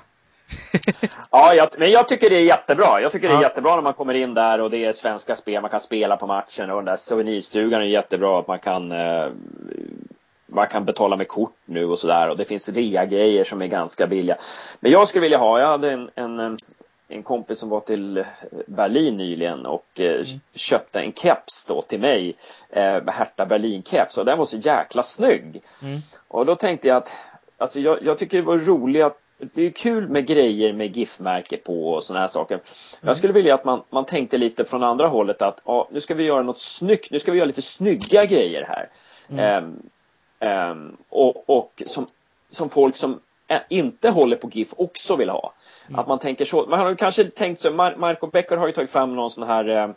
[SPEAKER 1] *laughs*
[SPEAKER 2] Ja, jag, men jag tycker det är jättebra. Jag tycker det är
[SPEAKER 1] Ja.
[SPEAKER 2] jättebra när man kommer in där och det är svenska spel, man kan spela på matchen och den där souvenirstugan är jättebra att man kan eh, man kan betala med kort nu och sådär och det finns rea-grejer som är ganska billiga. Men jag skulle vilja ha, jag hade en, en, en kompis som var till Berlin nyligen och eh, mm. köpte en keps då till mig, eh, Hertha Berlin-keps och den var så jäkla snygg. Mm. Och då tänkte jag att, alltså jag, jag tycker det var roligt att det är kul med grejer med GIF-märke på och sådana här saker. Mm. Jag skulle vilja att man, man tänkte lite från andra hållet att ja, nu ska vi göra något snyggt, nu ska vi göra lite snygga grejer här. Mm. Um, um, och och som, som folk som inte håller på GIF också vill ha. Mm. Att man tänker så. Man har kanske tänkt så, Mar Marco Becker har ju tagit fram någon sån här eh,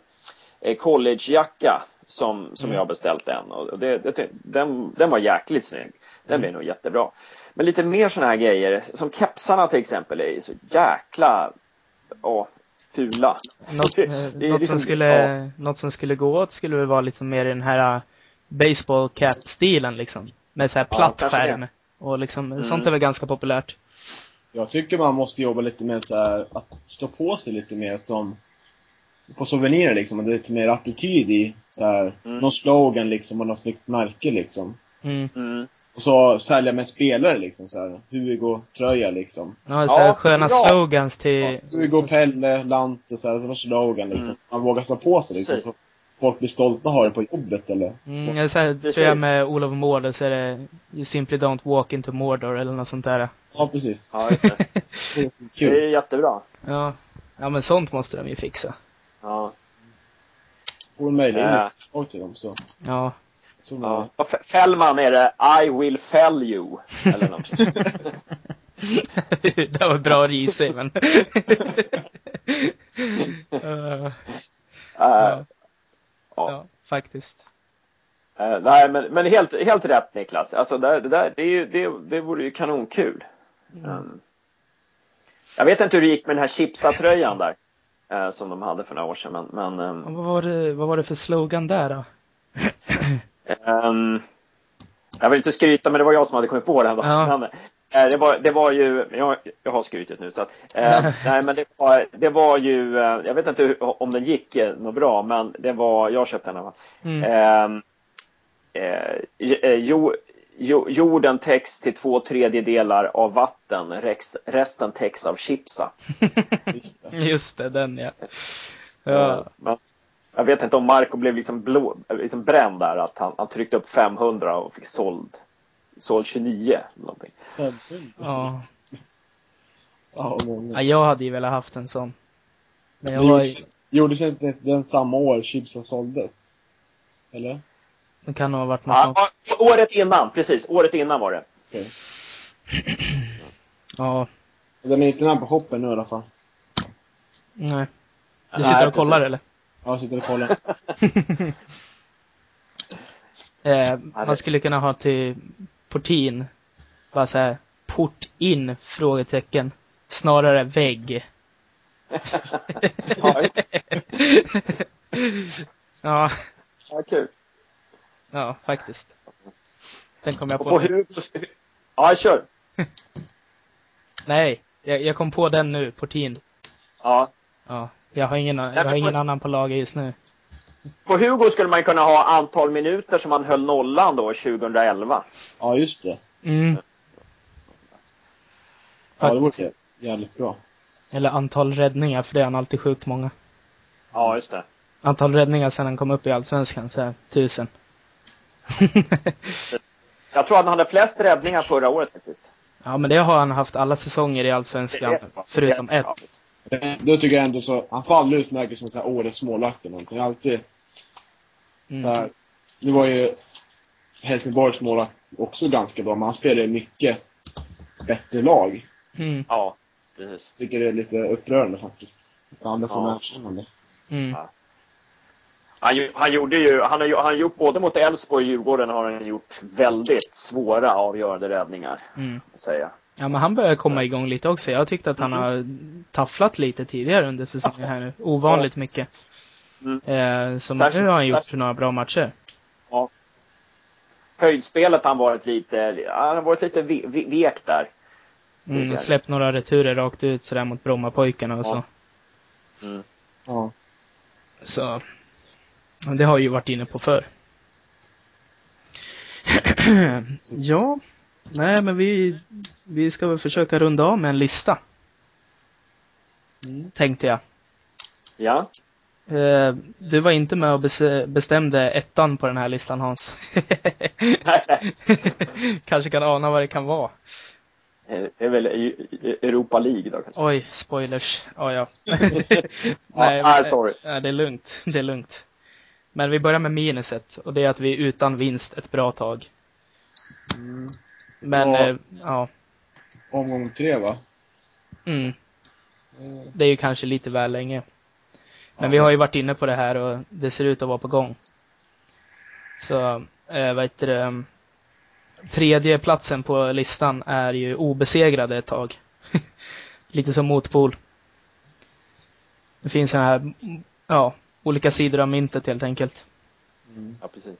[SPEAKER 2] eh collegejacka som, som mm. jag har beställt en och det, det, den, den var jäkligt snygg. Den mm. blir nog jättebra. Men lite mer sådana här grejer, som kepsarna till exempel, är så jäkla åh, fula.
[SPEAKER 1] Något, det, det något, liksom, som skulle, ja. något som skulle gå åt skulle väl vara liksom mer i den här uh, baseball cap-stilen liksom. Med så här platt ja, skärm. Och liksom, mm. sånt är väl ganska populärt.
[SPEAKER 3] Jag tycker man måste jobba lite med så här, att stå på sig lite mer som på souvenirer liksom, att det är lite mer attityd i så här, mm. någon slogan liksom och något snyggt märke liksom. Mm. Mm. Och så sälja med spelare liksom så här. Hugo-tröja liksom.
[SPEAKER 1] Ja, så här, ja, sköna bra. slogans till... Ja,
[SPEAKER 3] Hugo, Pelle, Lante så här, så slogan liksom. Mm. Man vågar stå på sig liksom. Så folk blir stolta och har det på jobbet eller?
[SPEAKER 1] Mm, jag säger, tror jag med Olof Mårder så är det You simply don't walk into Mordor eller något sånt där.
[SPEAKER 3] Ja, precis.
[SPEAKER 2] Ja, just det. *laughs* det är jättebra.
[SPEAKER 1] Ja. Ja, men sånt måste de ju fixa.
[SPEAKER 2] Ja.
[SPEAKER 3] Får en möjlighet äh. till dem så.
[SPEAKER 1] Ja.
[SPEAKER 2] Ja. Fällman är det I will fell you. Eller något. *laughs*
[SPEAKER 1] det var bra risig men. uh, *laughs* uh, ja. ja. faktiskt.
[SPEAKER 2] Uh, nej, men, men helt, helt rätt Niklas. Alltså det, det där, det, är ju, det, det vore ju kanonkul. Mm. Um, jag vet inte hur det gick med den här Chipsa-tröjan där. Uh, som de hade för några år sedan, men... men um,
[SPEAKER 1] vad, var det, vad var det för slogan där då? *clears throat*
[SPEAKER 2] Um, jag vill inte skryta, men det var jag som hade kommit på den. Ja. Men, äh, det, var, det var ju, jag, jag har skrytit nu så att, äh, *laughs* nej men det var, det var ju, äh, jag vet inte hur, om den gick eh, något bra, men det var, jag köpte den. Mm. Ehm, jo, jo, jorden täcks till två tredjedelar av vatten, rest, resten täcks av chipsa.
[SPEAKER 1] Just *laughs* det, Just det den ja. ja.
[SPEAKER 2] Men, jag vet inte om Marco blev liksom, blå, liksom bränd där, att han, han tryckte upp 500 och fick såld, såld 29. Någonting.
[SPEAKER 1] Ja. Ja, jag hade ju velat haft en sån. Men jag var ju...
[SPEAKER 3] Gjordes inte den samma år chipsen såldes? Eller?
[SPEAKER 1] Det kan nog ha varit något ja,
[SPEAKER 2] sånt. Året innan, precis. Året innan var det. Okej.
[SPEAKER 1] Okay. *clears throat* ja.
[SPEAKER 3] Den är inte med på hoppen nu i alla fall.
[SPEAKER 1] Nej. Du sitter Nej, och kollar precis. eller?
[SPEAKER 3] Ja, sitter och kollar. *laughs*
[SPEAKER 1] eh, man skulle kunna ha till portin, bara såhär, port in? Frågetecken. Snarare vägg. *laughs* *laughs*
[SPEAKER 2] ja. Ja, kul.
[SPEAKER 1] Ja, faktiskt. Den kom jag på.
[SPEAKER 2] På hur... Ja, kör.
[SPEAKER 1] Nej, jag, jag, kom på den nu, portin.
[SPEAKER 2] Ja.
[SPEAKER 1] Ja. Jag har ingen, jag har ingen annan på lager just nu.
[SPEAKER 2] På Hugo skulle man kunna ha antal minuter som man höll nollan då 2011.
[SPEAKER 3] Ja, just det.
[SPEAKER 1] Mm.
[SPEAKER 3] Ja, det vore jävligt bra.
[SPEAKER 1] Eller antal räddningar, för det är han alltid sjukt många.
[SPEAKER 2] Ja, just det.
[SPEAKER 1] Antal räddningar sen han kom upp i Allsvenskan, så här, tusen. *laughs*
[SPEAKER 2] jag tror att han hade flest räddningar förra året faktiskt.
[SPEAKER 1] Ja, men det har han haft alla säsonger i Allsvenskan, förutom ett.
[SPEAKER 3] Då tycker jag ändå så, han får aldrig utmärkas som så här årets målvakt eller någonting. Alltid mm. så här, nu var ju Helsingborgs målvakt också ganska bra, men han spelar ju mycket bättre lag.
[SPEAKER 1] Mm.
[SPEAKER 2] Ja, precis.
[SPEAKER 3] Tycker det är lite upprörande faktiskt. Att andra får ja. erkännande.
[SPEAKER 1] Mm. Ja.
[SPEAKER 2] Han, han gjorde ju, han har, han gjort både mot Elfsborg och Djurgården har han gjort väldigt svåra avgörande räddningar.
[SPEAKER 1] Mm.
[SPEAKER 2] Säga.
[SPEAKER 1] Ja, men han börjar komma igång lite också. Jag tyckte att han mm. har tafflat lite tidigare under säsongen här nu. Ovanligt mycket. Mm. Eh, så Särskilt, nu har han gjort några bra matcher.
[SPEAKER 2] Ja. Höjdspelet har han varit lite, han har varit lite vek där.
[SPEAKER 1] Mm, släppt några returer rakt ut sådär mot Brommapojkarna och ja. så.
[SPEAKER 2] Mm.
[SPEAKER 3] Ja.
[SPEAKER 1] Så. Det har jag ju varit inne på förr. *clears throat* ja, nej men vi, vi ska väl försöka runda av med en lista.
[SPEAKER 3] Mm.
[SPEAKER 1] Tänkte jag.
[SPEAKER 2] Ja.
[SPEAKER 1] Eh, Du var inte med och bes- bestämde ettan på den här listan Hans. *laughs* kanske kan ana vad det kan vara.
[SPEAKER 2] Eh, Det är väl E- E- Europa League då kanske?
[SPEAKER 1] Oj, spoilers. Ja, ja. *laughs* *laughs*
[SPEAKER 2] Nej, ah, sorry.
[SPEAKER 1] Nej, det är lugnt. Det är lugnt. Men vi börjar med minuset och det är att vi är utan vinst ett bra tag.
[SPEAKER 3] Mm.
[SPEAKER 1] Men,
[SPEAKER 3] Ja.
[SPEAKER 1] eh, ja.
[SPEAKER 3] Omgång tre va?
[SPEAKER 1] Mm,
[SPEAKER 3] Mm.
[SPEAKER 1] det är ju kanske lite väl länge. Men
[SPEAKER 3] Ja.
[SPEAKER 1] vi har ju varit inne på det här och det ser ut att vara på gång. Så, eh, vad heter det? um, Tredje platsen på listan är ju obesegrade ett tag. *laughs* Lite som motpol. Det finns sådana här, mm, ja, olika sidor av myntet helt enkelt.
[SPEAKER 3] Mm.
[SPEAKER 2] Ja, precis.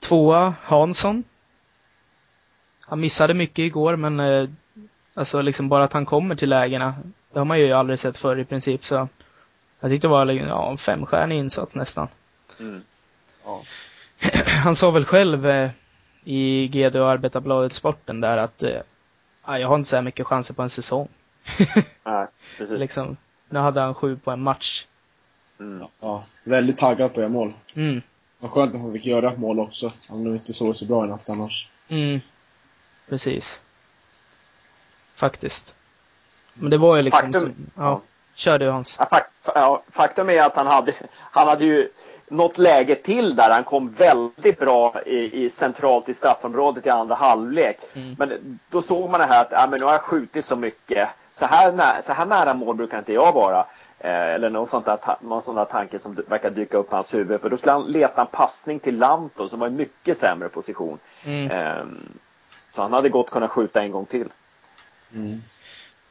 [SPEAKER 1] Tvåa, Hansson. Han missade mycket igår men eh, alltså liksom bara att han kommer till lägena, det har man ju aldrig sett förr i princip så jag tyckte det var liksom, ja, en femstjärnig insats nästan.
[SPEAKER 2] Mm.
[SPEAKER 3] Ja. *clears throat*
[SPEAKER 1] Han sa väl själv eh, i GD och Arbetarbladet Sporten där att eh, "Ja, jag har inte så här mycket chanser på en säsong. *laughs*
[SPEAKER 2] Nej, precis.
[SPEAKER 1] liksom, nu hade han sju på en match.
[SPEAKER 2] Mm.
[SPEAKER 3] ja. Väldigt taggad på att göra mål.
[SPEAKER 1] Mm,
[SPEAKER 3] Vad skönt att han fick göra ett mål också. Han nog inte såg så bra i natt annars.
[SPEAKER 1] mm, precis. Faktiskt. Men det var ju liksom,
[SPEAKER 2] Faktum-
[SPEAKER 1] som, ja, kör du Hans.
[SPEAKER 2] Ja, fak ja, faktum är att han hade, han hade ju något läge till där. Han kom väldigt bra i, i centralt i straffområdet i andra halvlek.
[SPEAKER 1] Mm.
[SPEAKER 2] Men då såg man det här att ja, men nu har jag skjutit så mycket. Så här, nä så här nära mål brukar inte jag vara. Eh, eller någon sån, där någon sån där tanke som verkar dyka upp i hans huvud. För då skulle han leta en passning till Lanto som var i mycket sämre position.
[SPEAKER 1] Mm.
[SPEAKER 2] Ehm, så han hade gott kunnat skjuta en gång till.
[SPEAKER 3] Mm.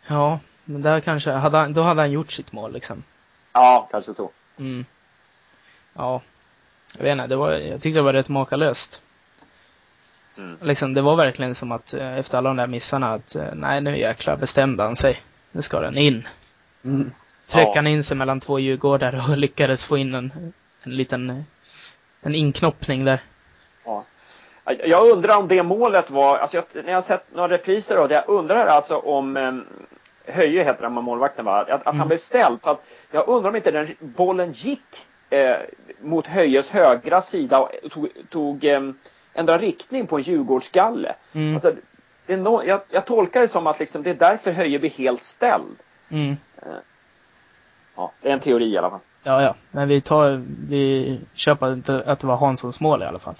[SPEAKER 1] Ja, men där kanske, hade han, då hade han gjort sitt mål liksom.
[SPEAKER 2] Ja, kanske så.
[SPEAKER 1] Mm. Ja. Jag vet inte, det var, jag tyckte det var rätt makalöst.
[SPEAKER 2] Mm.
[SPEAKER 1] Liksom, det var verkligen som att eh, efter alla de där missarna att eh, nej nu jäklar bestämde han sig. Nu ska den in.
[SPEAKER 3] Mm.
[SPEAKER 1] Tryckte
[SPEAKER 2] Ja.
[SPEAKER 1] han in sig mellan två Djurgårdar och *laughs* lyckades få in en, en liten eh, en inknoppning där.
[SPEAKER 2] Ja. Jag undrar om det målet var, alltså jag, när jag har sett några repriser av det, jag undrar alltså om um, Höje heter han, målvakten va? Att, att
[SPEAKER 1] Mm.
[SPEAKER 2] han blev ställd. För att jag undrar om inte den bollen gick eh, mot Höjes högra sida och tog, tog um, ändra riktning på en Djurgårdsgalle.
[SPEAKER 1] Mm.
[SPEAKER 2] Alltså, det är no, jag, jag tolkar det som att liksom, det är därför Höje blir helt ställd.
[SPEAKER 1] Mm.
[SPEAKER 2] Ja, det är en teori i alla fall.
[SPEAKER 1] Ja, ja. Men vi tar, vi köper inte att det var Hanssons mål i alla fall.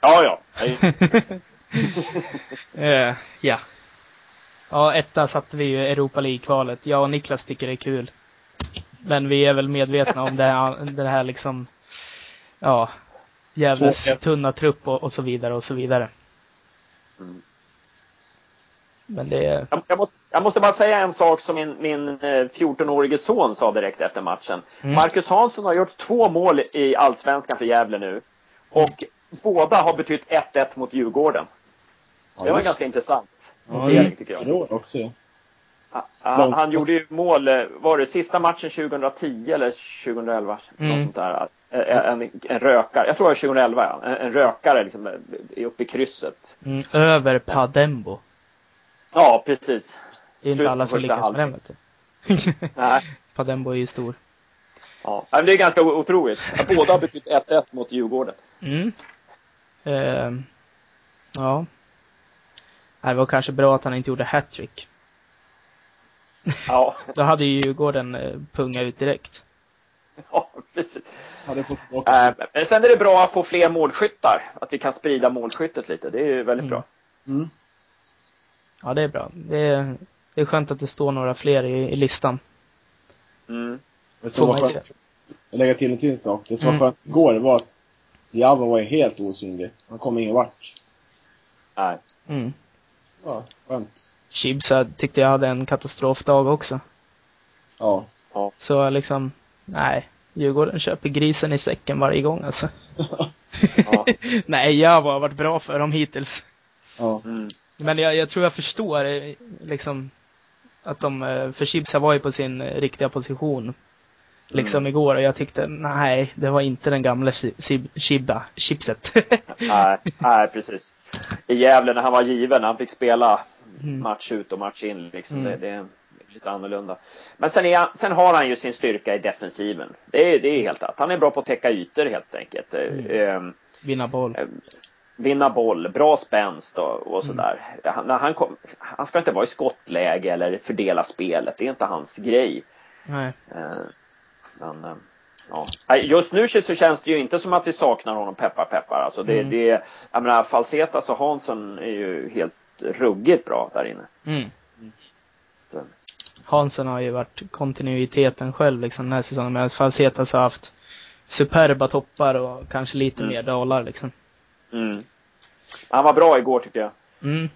[SPEAKER 2] Ja, ja. *laughs*
[SPEAKER 1] Eh, ja. Ja, etta satte vi ju Europa League-kvalet. Jag och Niklas tycker det är kul. Men vi är väl medvetna om det här, det här liksom, ja,
[SPEAKER 3] Svårt.
[SPEAKER 1] tunna trupp och, och så vidare och så vidare.
[SPEAKER 2] Mm.
[SPEAKER 1] Men det är,
[SPEAKER 2] Jag, jag, måste, jag måste bara säga en sak som min, min eh, 14-årige son sa direkt efter matchen.
[SPEAKER 1] Mm.
[SPEAKER 2] Marcus Hansson har gjort två mål i Allsvenskan för Gävle nu. Och båda har betytt 1-1 mot Djurgården.
[SPEAKER 3] Ja,
[SPEAKER 2] det var
[SPEAKER 3] just
[SPEAKER 2] ganska intressant
[SPEAKER 3] Ja,
[SPEAKER 2] notering tycker jag.
[SPEAKER 3] också. ja.
[SPEAKER 2] Han, han, gjorde ju mål, eh, var det sista matchen 2010 eller 2011?
[SPEAKER 1] Mm.
[SPEAKER 2] Något sånt där. Eh, En, en rökare, jag tror det var 2011 ja. En, en rökare liksom eh, uppe i krysset.
[SPEAKER 1] mm, över Padembo.
[SPEAKER 2] Ja, precis.
[SPEAKER 1] Det är inte alla som
[SPEAKER 2] första
[SPEAKER 1] lyckas med den. *laughs* Padembo är ju stor.
[SPEAKER 2] Ja, men det är ganska otroligt. Båda har betytt 1-1 mot Djurgården.
[SPEAKER 1] Mm. Ehm, ja. Det var kanske bra att han inte gjorde hattrick.
[SPEAKER 2] Ja, *laughs*
[SPEAKER 1] Då hade ju Djurgården eh, punga ut direkt.
[SPEAKER 2] ja precis.
[SPEAKER 3] Hade fått tillbaka.
[SPEAKER 2] Äh, Men sen är det bra att få fler målskyttar. Att vi kan sprida målskyttet lite. Det är ju väldigt
[SPEAKER 1] Mm.
[SPEAKER 2] bra.
[SPEAKER 3] Mm.
[SPEAKER 1] Ja, det är bra. Det är, det är skönt att det står några fler i, i listan.
[SPEAKER 2] Mm.
[SPEAKER 3] Skönt? Jag lägger till en till sak. Det som var
[SPEAKER 1] Mm.
[SPEAKER 3] skönt igår var att Java var ju helt osynlig. Han kom ingen vart.
[SPEAKER 2] Nej.
[SPEAKER 1] Mm.
[SPEAKER 3] Ja, skönt.
[SPEAKER 1] Chibsa tyckte jag hade en katastrofdag också.
[SPEAKER 3] Ja.
[SPEAKER 1] Så liksom, nej. Djurgården köper grisen i säcken varje gång alltså. *laughs*
[SPEAKER 2] Ja. *laughs*
[SPEAKER 1] nej, jag har varit bra för dem hittills.
[SPEAKER 3] Ja.
[SPEAKER 2] Mm.
[SPEAKER 1] Men jag, jag tror jag förstår eh, liksom att de, eh, för Chibsa var ju på sin eh, riktiga position. Liksom mm. igår och jag tyckte nej, det var inte den gamla Shiba, chipset. *laughs*
[SPEAKER 2] nej, nej, precis. I Gävle när han var given, när han fick spela mm. match ut och match in liksom. Mm. Det, det, är lite annorlunda. Men sen, är, sen har han ju sin styrka i defensiven. Det är, det är helt att Han är bra på att täcka ytor helt enkelt. Mm.
[SPEAKER 1] Eh, vinna boll. Eh,
[SPEAKER 2] vinna boll, bra spänst och, och sådär. Mm. Han, han, kom, han ska inte vara i skottläge eller fördela spelet. Det är inte hans grej.
[SPEAKER 1] Nej.
[SPEAKER 2] Eh, men, eh, ja. Just nu så känns det ju inte som att vi saknar honom, peppar peppar. Alltså det, mm. det, jag menar, Falsetas och Hansson är ju helt ruggigt bra där inne.
[SPEAKER 1] Mm. Hansen har ju varit kontinuiteten själv liksom den här säsongen. Medan Falsetas har haft superba toppar och kanske lite mm. mer dalar liksom.
[SPEAKER 2] Mm. Han var bra igår tycker jag.
[SPEAKER 1] Mm.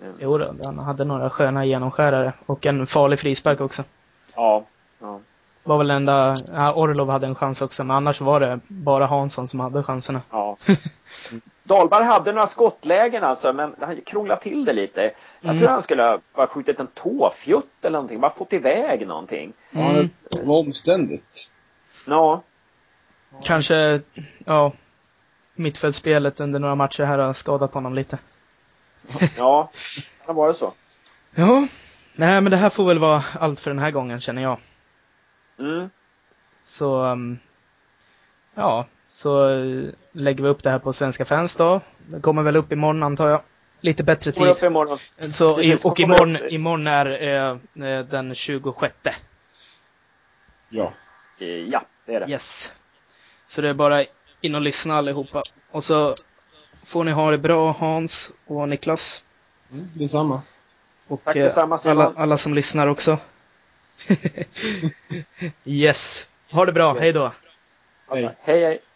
[SPEAKER 1] Mm. Jo då, han hade några sköna genomskärare och en farlig frispark också.
[SPEAKER 2] Ja. ja.
[SPEAKER 1] Var väl enda, ja, Orlov hade en chans också, men annars var det bara Hansson som hade chanserna.
[SPEAKER 2] Ja. *laughs* Dahlberg hade några skottlägen alltså, men han krånglade till det lite. Jag mm. tror han skulle ha skjutit en tåfjutt eller någonting, bara fått iväg någonting.
[SPEAKER 3] Mm. Ja, det var omständigt.
[SPEAKER 2] Ja.
[SPEAKER 1] Kanske, ja, mittfältsspelet under några matcher här har skadat honom lite. *laughs*
[SPEAKER 2] ja, det var det så.
[SPEAKER 1] Ja, nej men det här får väl vara allt för den här gången känner jag.
[SPEAKER 2] Mm.
[SPEAKER 1] Så, um, ja, så lägger vi upp det här på Svenska fans då. Det kommer väl upp imorgon antar jag. Lite bättre tid.
[SPEAKER 2] Upp imorgon.
[SPEAKER 1] Så, Precis, och imorgon, imorgon är eh, eh den 26.
[SPEAKER 3] Ja.
[SPEAKER 2] Eh, ja, det är det.
[SPEAKER 1] Yes. Så det är bara in och lyssna allihopa. Och så får ni ha det bra Hans och Niklas.
[SPEAKER 3] Mm, detsamma.
[SPEAKER 1] Och Tack detsamma, alla, alla som lyssnar också. *laughs* yes. Ha det bra, yes. hej då.
[SPEAKER 2] Hej. hej, hej.